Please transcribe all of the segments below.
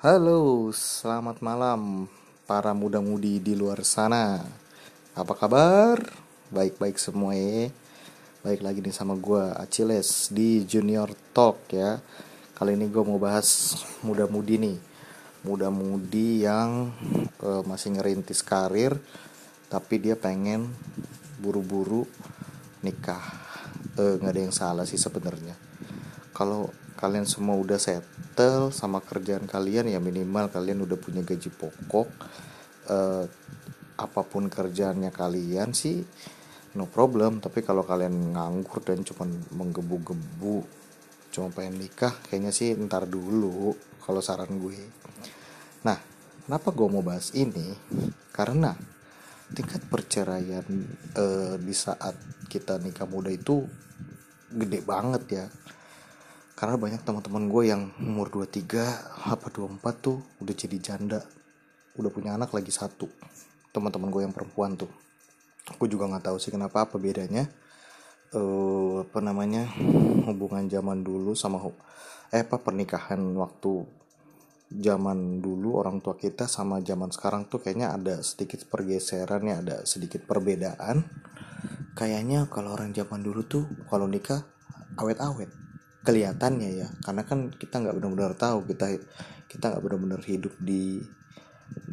Halo, selamat malam para muda-mudi di luar sana. Apa kabar? Baik-baik semua ya. Baik lagi nih sama gue Aciles di Junior Talk ya. Kali ini gue mau bahas muda-mudi nih. Muda-mudi yang uh, masih ngerintis karir tapi dia pengen buru-buru nikah. Eh, uh, ada yang salah sih sebenarnya. Kalau kalian semua udah settle sama kerjaan kalian ya minimal kalian udah punya gaji pokok uh, apa pun kerjaannya kalian sih no problem. Tapi kalau kalian nganggur dan cuma menggebu-gebu cuma pengen nikah kayaknya sih ntar dulu kalau saran gue. Nah kenapa gue mau bahas ini? Karena tingkat perceraian uh, di saat kita nikah muda itu gede banget ya karena banyak teman-teman gue yang umur 23 apa 24 tuh udah jadi janda. Udah punya anak lagi satu. Teman-teman gue yang perempuan tuh. Aku juga nggak tahu sih kenapa apa bedanya uh, apa namanya hubungan zaman dulu sama eh apa pernikahan waktu zaman dulu orang tua kita sama zaman sekarang tuh kayaknya ada sedikit pergeseran ya ada sedikit perbedaan. Kayaknya kalau orang zaman dulu tuh kalau nikah awet-awet kelihatannya ya. Karena kan kita nggak benar-benar tahu kita kita nggak benar-benar hidup di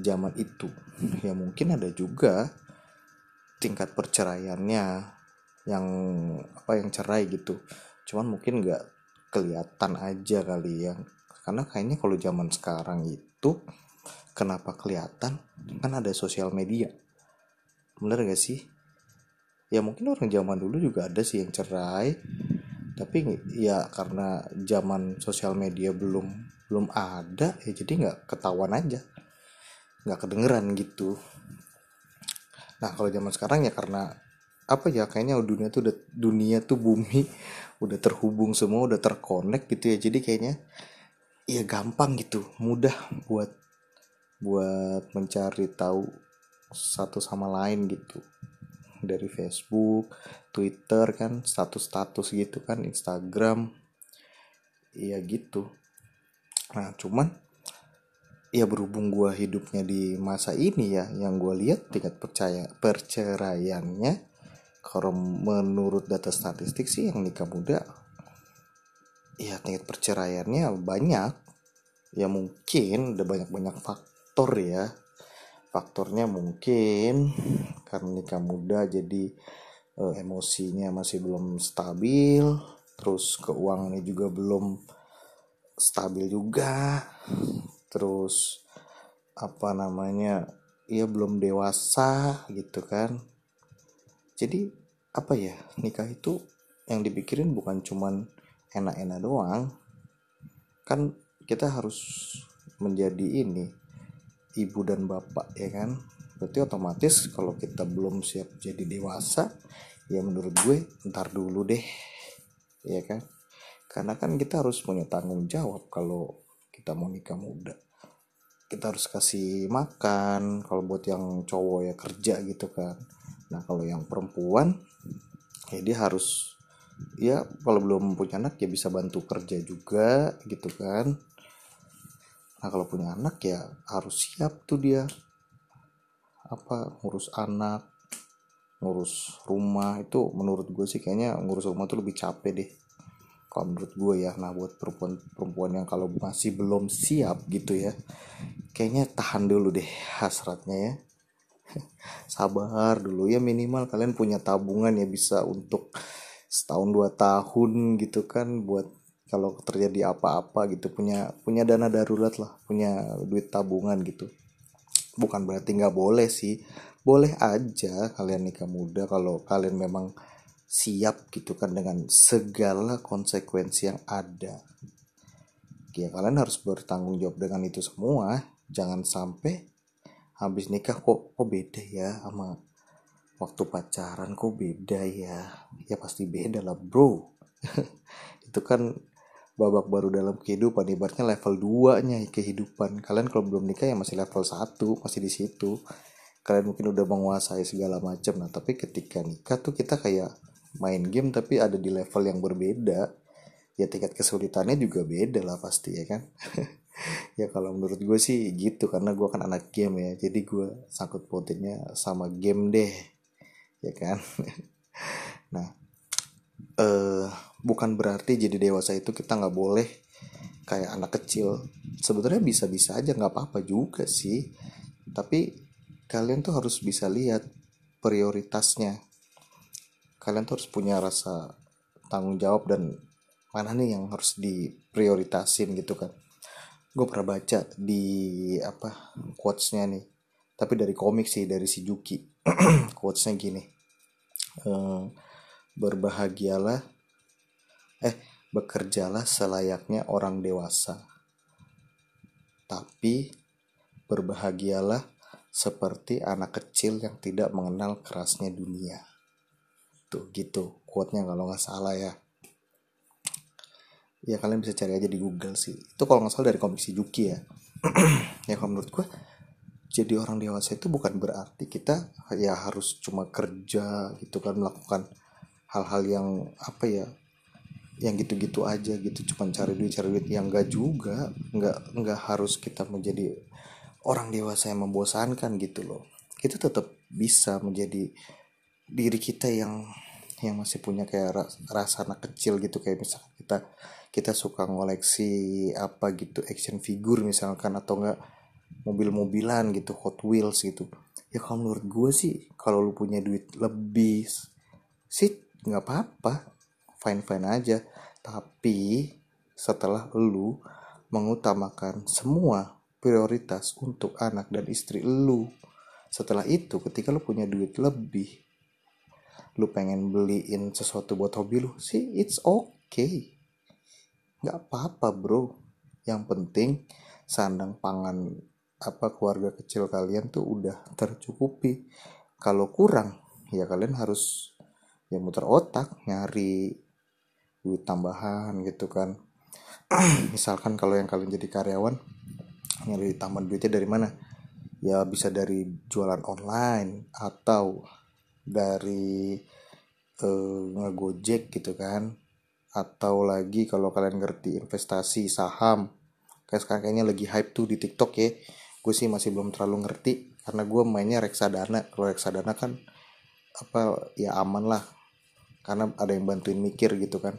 zaman itu. Ya mungkin ada juga tingkat perceraiannya yang apa yang cerai gitu. Cuman mungkin nggak kelihatan aja kali ya. Karena kayaknya kalau zaman sekarang itu kenapa kelihatan? Kan ada sosial media. Bener gak sih? Ya mungkin orang zaman dulu juga ada sih yang cerai tapi ya karena zaman sosial media belum belum ada ya jadi nggak ketahuan aja. Nggak kedengeran gitu. Nah kalau zaman sekarang ya karena apa ya kayaknya dunia tuh udah dunia tuh bumi udah terhubung semua udah terkonek gitu ya. Jadi kayaknya ya gampang gitu mudah buat buat mencari tahu satu sama lain gitu dari Facebook, Twitter kan, status-status gitu kan, Instagram. Iya gitu. Nah, cuman ya berhubung gue hidupnya di masa ini ya, yang gue lihat tingkat percaya perceraiannya kalau menurut data statistik sih yang nikah muda ya tingkat perceraiannya banyak ya mungkin ada banyak-banyak faktor ya faktornya mungkin karena nikah muda jadi uh, emosinya masih belum stabil terus keuangannya juga belum stabil juga terus apa namanya ya belum dewasa gitu kan. Jadi apa ya nikah itu yang dipikirin bukan cuman enak-enak doang. Kan kita harus menjadi ini ibu dan bapak ya kan berarti otomatis kalau kita belum siap jadi dewasa ya menurut gue ntar dulu deh ya kan? Karena kan kita harus punya tanggung jawab kalau kita mau nikah muda. Kita harus kasih makan kalau buat yang cowok ya kerja gitu kan. Nah kalau yang perempuan ya dia harus ya kalau belum punya anak ya bisa bantu kerja juga gitu kan. Nah kalau punya anak ya harus siap tuh dia apa ngurus anak ngurus rumah itu menurut gue sih kayaknya ngurus rumah tuh lebih capek deh. Kalau menurut gue ya nah buat perempuan perempuan yang kalau masih belum siap gitu ya kayaknya tahan dulu deh hasratnya ya. Sabar dulu ya minimal kalian punya tabungan ya bisa untuk setahun dua tahun gitu kan buat kalau terjadi apa-apa gitu punya punya dana darurat lah punya duit tabungan gitu bukan berarti nggak boleh sih. Boleh aja kalian nikah muda kalau kalian memang siap gitu kan dengan segala konsekuensi yang ada. Ya kalian harus bertanggung jawab dengan itu semua. Jangan sampai habis nikah kok kok beda ya sama waktu pacaran kok beda ya. Ya pasti beda lah bro. Itu kan babak baru dalam kehidupan ibaratnya level 2 nya kehidupan. Kalian kalau belum nikah ya masih level 1 masih di situ. Kalian mungkin udah menguasai segala macam. Nah tapi ketika nikah tuh kita kayak main game tapi ada di level yang berbeda. Ya tingkat kesulitannya juga beda lah pasti ya kan? Ya kalau menurut gue sih gitu karena gue kan anak game ya. Jadi gue sangkut pautinnya sama game deh ya kan? Nah eh bukan berarti jadi dewasa itu kita nggak boleh kayak anak kecil. Sebetulnya bisa-bisa aja nggak apa-apa juga sih. Tapi kalian tuh harus bisa lihat prioritasnya. Kalian tuh harus punya rasa tanggung jawab dan mana nih yang harus diprioritasin gitu kan. Gue pernah baca di apa quotesnya nih. Tapi dari komik sih dari si Juki. Quotesnya gini. Ehm, berbahagialah eh bekerjalah selayaknya orang dewasa. Tapi berbahagialah seperti anak kecil yang tidak mengenal kerasnya dunia. Tuh gitu quote-nya kalau nggak salah ya. Ya kalian bisa cari aja di Google sih. Itu kalau nggak salah dari komik si Juki ya. Ya kalau menurut gue jadi orang dewasa itu bukan berarti kita ya harus cuma kerja gitu kan melakukan hal-hal yang apa ya yang gitu-gitu aja gitu cuma cari duit cari duit. Yang enggak juga enggak enggak harus kita menjadi orang dewasa yang membosankan gitu loh. Kita tetap bisa menjadi diri kita yang yang masih punya kayak rasa anak kecil gitu. Kayak misalkan kita kita suka ngoleksi apa gitu action figure misalkan atau enggak mobil-mobilan gitu Hot Wheels gitu. Ya kalau menurut gue sih kalau lu punya duit lebih sih nggak apa-apa fine fine aja. Tapi setelah lu mengutamakan semua prioritas untuk anak dan istri lu setelah itu ketika lu punya duit lebih lu pengen beliin sesuatu buat hobi lu sih it's okay. Nggak apa-apa bro. Yang penting sandang pangan apa keluarga kecil kalian tuh udah tercukupi. Kalau kurang ya kalian harus ya muter otak nyari duit tambahan gitu kan. Misalkan kalau yang kalian jadi karyawan nyari tambahan duitnya dari mana? Ya bisa dari jualan online atau dari uh, ngegojek gitu kan. Atau lagi kalau kalian ngerti investasi saham kayak sekarang kayaknya lagi hype tuh di TikTok ya. Gue sih masih belum terlalu ngerti karena gue mainnya reksadana. Kalau reksadana kan apa ya aman lah. Karena ada yang bantuin mikir gitu kan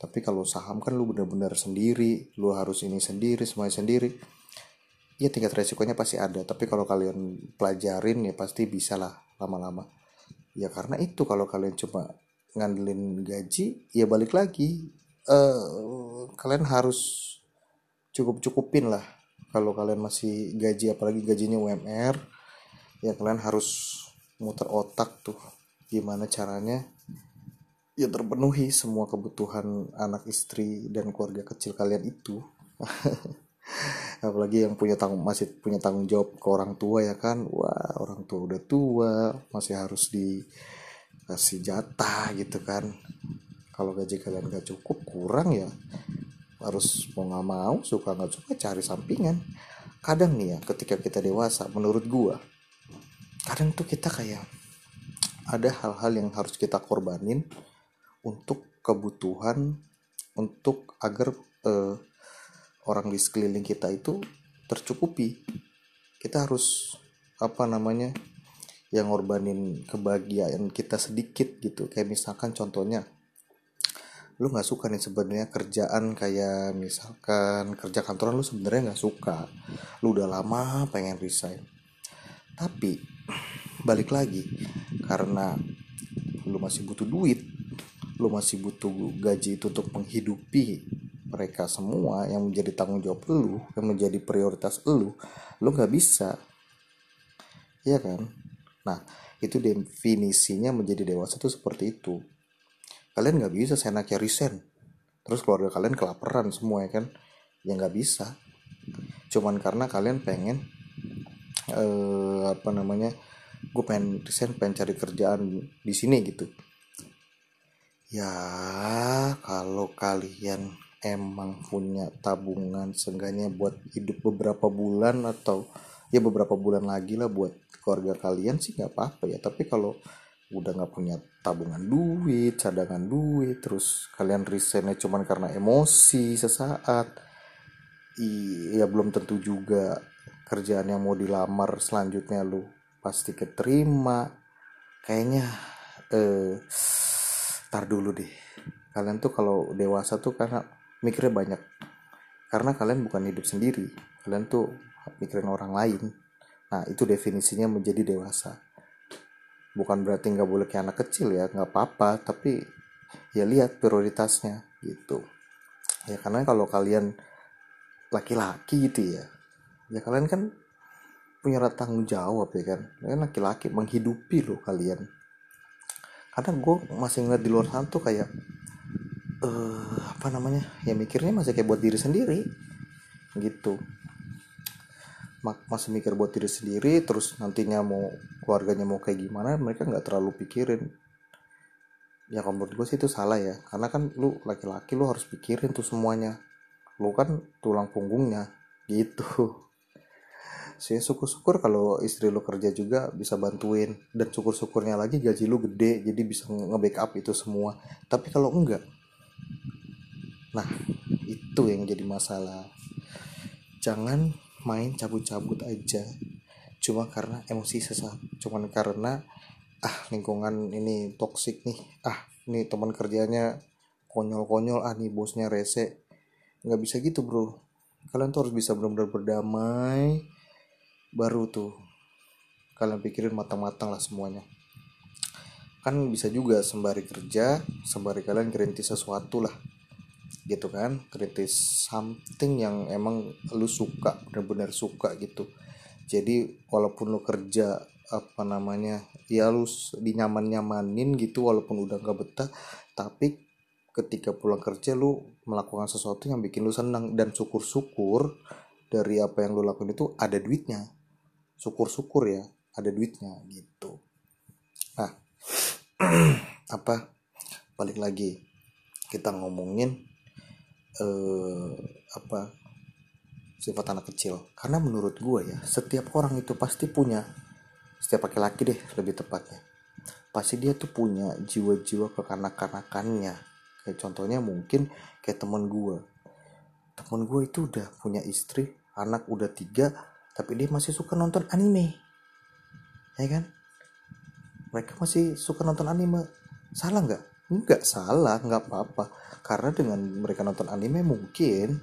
tapi kalau saham kan lu bener-bener sendiri lu harus ini sendiri semuanya sendiri ya tingkat resikonya pasti ada. Tapi kalau kalian pelajarin ya pasti bisa lah lama-lama. Ya karena itu kalau kalian cuma ngandelin gaji ya balik lagi uh, kalian harus cukup cukupin lah. Kalau kalian masih gaji apalagi gajinya UMR ya kalian harus muter otak tuh gimana caranya ya terpenuhi semua kebutuhan anak istri dan keluarga kecil kalian itu. Apalagi yang punya tanggung masih punya tanggung jawab ke orang tua ya kan? Wah orang tua udah tua masih harus dikasih jatah gitu kan. Kalau gaji kalian gak cukup kurang ya. Harus mau nggak mau suka nggak suka cari sampingan. Kadang nih ya ketika kita dewasa menurut gua kadang tuh kita kayak ada hal-hal yang harus kita korbanin untuk kebutuhan untuk agar uh, orang di sekeliling kita itu tercukupi. Kita harus apa namanya yang ngorbanin kebahagiaan kita sedikit gitu. Kayak misalkan contohnya lu nggak suka nih sebenarnya kerjaan kayak misalkan kerja kantoran lu sebenarnya nggak suka. Lu udah lama pengen resign. Tapi balik lagi karena lu masih butuh duit lu masih butuh gaji itu untuk menghidupi mereka semua yang menjadi tanggung jawab lu yang menjadi prioritas lu lu nggak bisa. Ya kan? Nah itu definisinya menjadi dewasa itu seperti itu. Kalian nggak bisa seenaknya resign. Terus keluarga kalian kelaparan semua ya kan? Ya nggak bisa. Cuman karena kalian pengen eh, apa namanya gue pengen resign pengen cari kerjaan di sini gitu ya kalau kalian emang punya tabungan seenggaknya buat hidup beberapa bulan atau ya beberapa bulan lagi lah buat keluarga kalian sih nggak apa-apa ya. Tapi kalau udah nggak punya tabungan duit cadangan duit terus kalian resignnya cuman karena emosi sesaat iya belum tentu juga kerjaan yang mau dilamar selanjutnya lu pasti keterima. Kayaknya eh tar dulu deh. Kalian tuh kalau dewasa tuh karena mikirnya banyak. Karena kalian bukan hidup sendiri. Kalian tuh mikirin orang lain. Nah itu definisinya menjadi dewasa. Bukan berarti nggak boleh kayak anak kecil ya nggak apa-apa tapi ya lihat prioritasnya gitu. Ya karena kalau kalian laki-laki gitu ya ya kalian kan punya tanggung jawab ya kan. Kalian laki-laki menghidupi loh kalian karena gue masih ngeliat di luar sana tuh kayak uh, apa namanya ya mikirnya masih kayak buat diri sendiri gitu. Masih mikir buat diri sendiri terus nantinya mau keluarganya mau kayak gimana mereka nggak terlalu pikirin. Ya kalau menurut gue sih itu salah ya karena kan lu laki-laki lu harus pikirin tuh semuanya. Lu kan tulang punggungnya gitu saya syukur-syukur kalau istri lu kerja juga bisa bantuin. Dan syukur-syukurnya lagi gaji lu gede jadi bisa nge-backup itu semua. Tapi kalau enggak nah itu yang jadi masalah. Jangan main cabut-cabut aja. Cuma karena emosi sesaat cuman karena ah lingkungan ini toksik nih. Ah ini teman kerjanya konyol-konyol. Ah nih bosnya rese. Nggak bisa gitu bro. Kalian tuh harus bisa benar-benar berdamai baru tuh. Kalian pikirin matang-matang lah semuanya. Kan bisa juga sembari kerja sembari kalian kerintis sesuatu lah. Gitu kan? Kritis something yang emang lu suka benar-benar suka gitu. Jadi walaupun lu kerja apa namanya ya lu dinyaman nyamanin gitu walaupun udah gak betah tapi ketika pulang kerja lu melakukan sesuatu yang bikin lu senang dan syukur-syukur dari apa yang lu lakuin itu ada duitnya syukur-syukur ya ada duitnya gitu. Nah apa balik lagi. Kita ngomongin eh, apa sifat anak kecil. Karena menurut gue ya setiap orang itu pasti punya setiap laki-laki deh lebih tepatnya pasti dia tuh punya jiwa-jiwa kekanak-kanakannya. Kayak contohnya mungkin kayak temen gue temen gue itu udah punya istri anak udah tiga tapi dia masih suka nonton anime. Ya kan? Mereka masih suka nonton anime. Salah nggak? Nggak salah nggak apa-apa. Karena dengan mereka nonton anime mungkin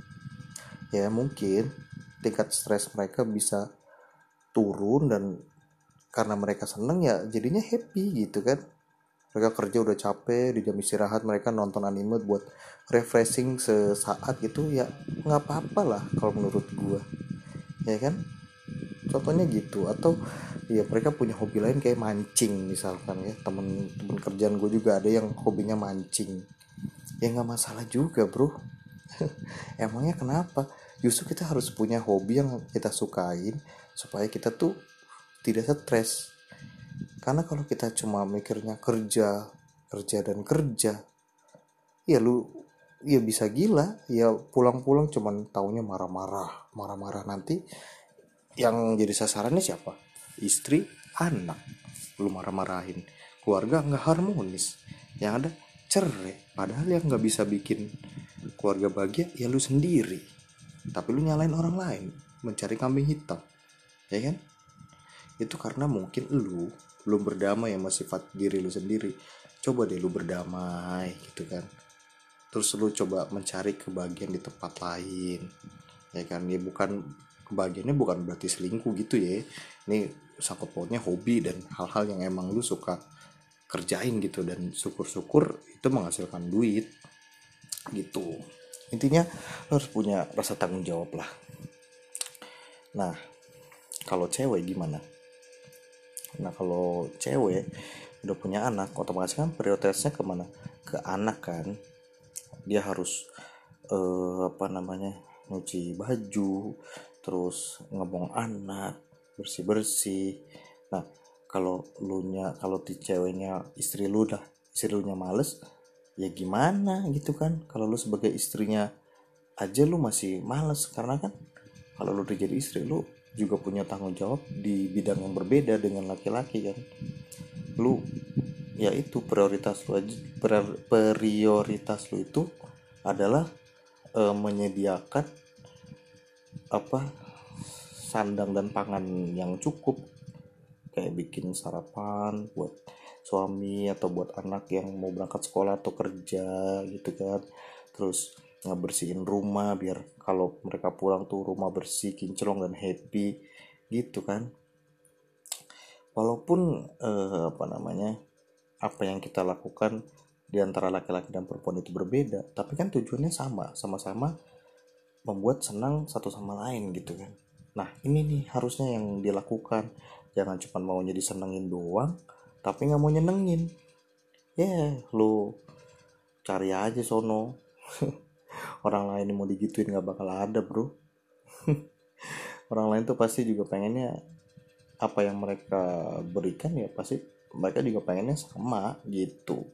ya mungkin tingkat stres mereka bisa turun dan karena mereka seneng ya jadinya happy gitu kan. Mereka kerja udah capek di jam istirahat mereka nonton anime buat refreshing sesaat gitu ya nggak apa-apa lah kalau menurut gue ya kan contohnya gitu atau ya mereka punya hobi lain kayak mancing misalkan ya temen temen kerjaan gue juga ada yang hobinya mancing. Ya nggak masalah juga bro. Emangnya kenapa? Justru kita harus punya hobi yang kita sukain supaya kita tuh tidak stres. Karena kalau kita cuma mikirnya kerja kerja dan kerja ya lu ya bisa gila. Ya pulang-pulang cuman taunya marah-marah marah-marah nanti yang jadi sasarannya siapa? Istri anak. Lu marah-marahin. Keluarga nggak harmonis. Yang ada cerai. Padahal yang nggak bisa bikin keluarga bahagia ya lu sendiri. Tapi lu nyalain orang lain. Mencari kambing hitam. Ya kan? Itu karena mungkin lu belum berdamai sama sifat diri lu sendiri. Coba deh lu berdamai gitu kan. Terus lu coba mencari kebahagiaan di tempat lain. Ya kan? Ya bukan kebahagiaannya bukan berarti selingkuh gitu ya. Ini sangkut pautnya hobi dan hal-hal yang emang lu suka kerjain gitu. Dan syukur-syukur itu menghasilkan duit gitu. Intinya lu harus punya rasa tanggung jawab lah. Nah kalau cewek gimana? Nah kalau cewek udah punya anak otomatis kan prioritasnya ke mana? Ke anak kan. Dia harus uh, apa namanya nyuci baju terus ngomong anak bersih bersih nah kalau lu nya kalau di ceweknya istri lu dah istri lu nya males ya gimana gitu kan? Kalau lu sebagai istrinya aja lu masih males karena kan kalau lu udah jadi istri lu juga punya tanggung jawab di bidang yang berbeda dengan laki-laki kan. Lu ya itu prioritas lu aja prioritas lu itu adalah e, menyediakan apa sandang dan pangan yang cukup. Kayak bikin sarapan buat suami atau buat anak yang mau berangkat sekolah atau kerja gitu kan. Terus ngebersihin rumah biar kalau mereka pulang tuh rumah bersih kinclong dan happy gitu kan. Walaupun eh, apa namanya apa yang kita lakukan di antara laki-laki dan perempuan itu berbeda tapi kan tujuannya sama sama-sama membuat senang satu sama lain gitu kan. Nah ini nih harusnya yang dilakukan. Jangan cuma mau jadi senengin doang tapi nggak mau nyenengin. Ya yeah, lu cari aja sono. Orang lain mau digituin nggak bakal ada bro. Orang lain tuh pasti juga pengennya apa yang mereka berikan ya pasti mereka juga pengennya sama gitu.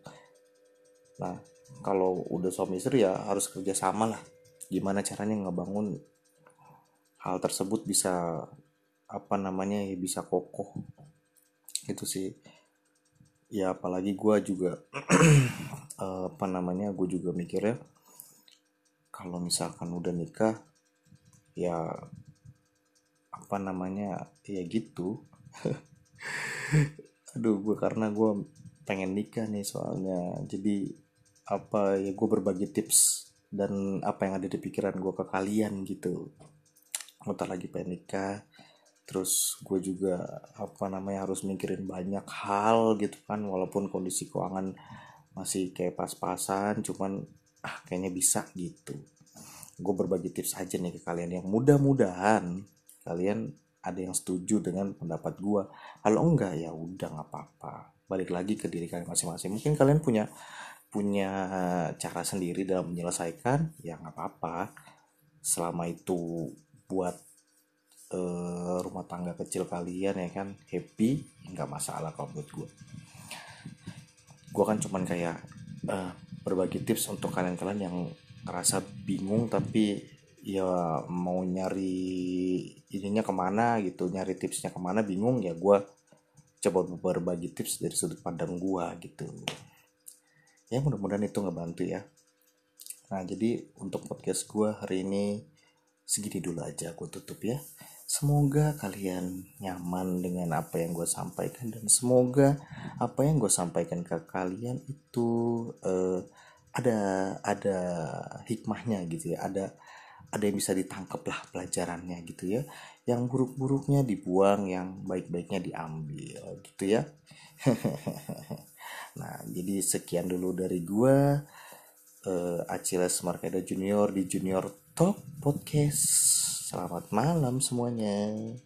Nah kalau udah suami istri ya harus kerja sama lah gimana caranya ngebangun hal tersebut bisa apa namanya ya bisa kokoh. Itu sih. Ya apalagi gue juga eh, apa namanya gue juga mikir ya kalau misalkan udah nikah ya apa namanya ya gitu. Aduh gue karena gue pengen nikah nih soalnya. Jadi apa ya gue berbagi tips dan apa yang ada di pikiran gue ke kalian gitu. Bentar lagi pengen nikah. Terus gue juga apa namanya harus mikirin banyak hal gitu kan. Walaupun kondisi keuangan masih kayak pas-pasan cuman ah kayaknya bisa gitu. Gue berbagi tips aja nih ke kalian. Yang mudah-mudahan kalian ada yang setuju dengan pendapat gue kalau enggak ya udah nggak apa-apa. Balik lagi ke diri kalian masing-masing. Mungkin kalian punya punya cara sendiri dalam menyelesaikan ya nggak apa-apa. Selama itu buat uh, rumah tangga kecil kalian ya kan happy nggak masalah kalau buat gue gue kan cuman kayak uh, berbagi tips untuk kalian-kalian yang ngerasa bingung tapi ya mau nyari ininya ke mana gitu nyari tipsnya ke mana bingung ya gue coba berbagi tips dari sudut pandang gue gitu ya mudah-mudahan itu ngebantu ya. Nah jadi untuk podcast gue hari ini segini dulu aja aku tutup ya. Semoga kalian nyaman dengan apa yang gue sampaikan dan semoga apa yang gue sampaikan ke kalian itu uh, ada ada hikmahnya gitu ya. Ada ada yang bisa ditangkap lah pelajarannya gitu ya. Yang buruk-buruknya dibuang yang baik-baiknya diambil gitu ya Nah, jadi sekian dulu dari gua uh, Aciles Markeda Junior di Junior Talk Podcast. Selamat malam semuanya.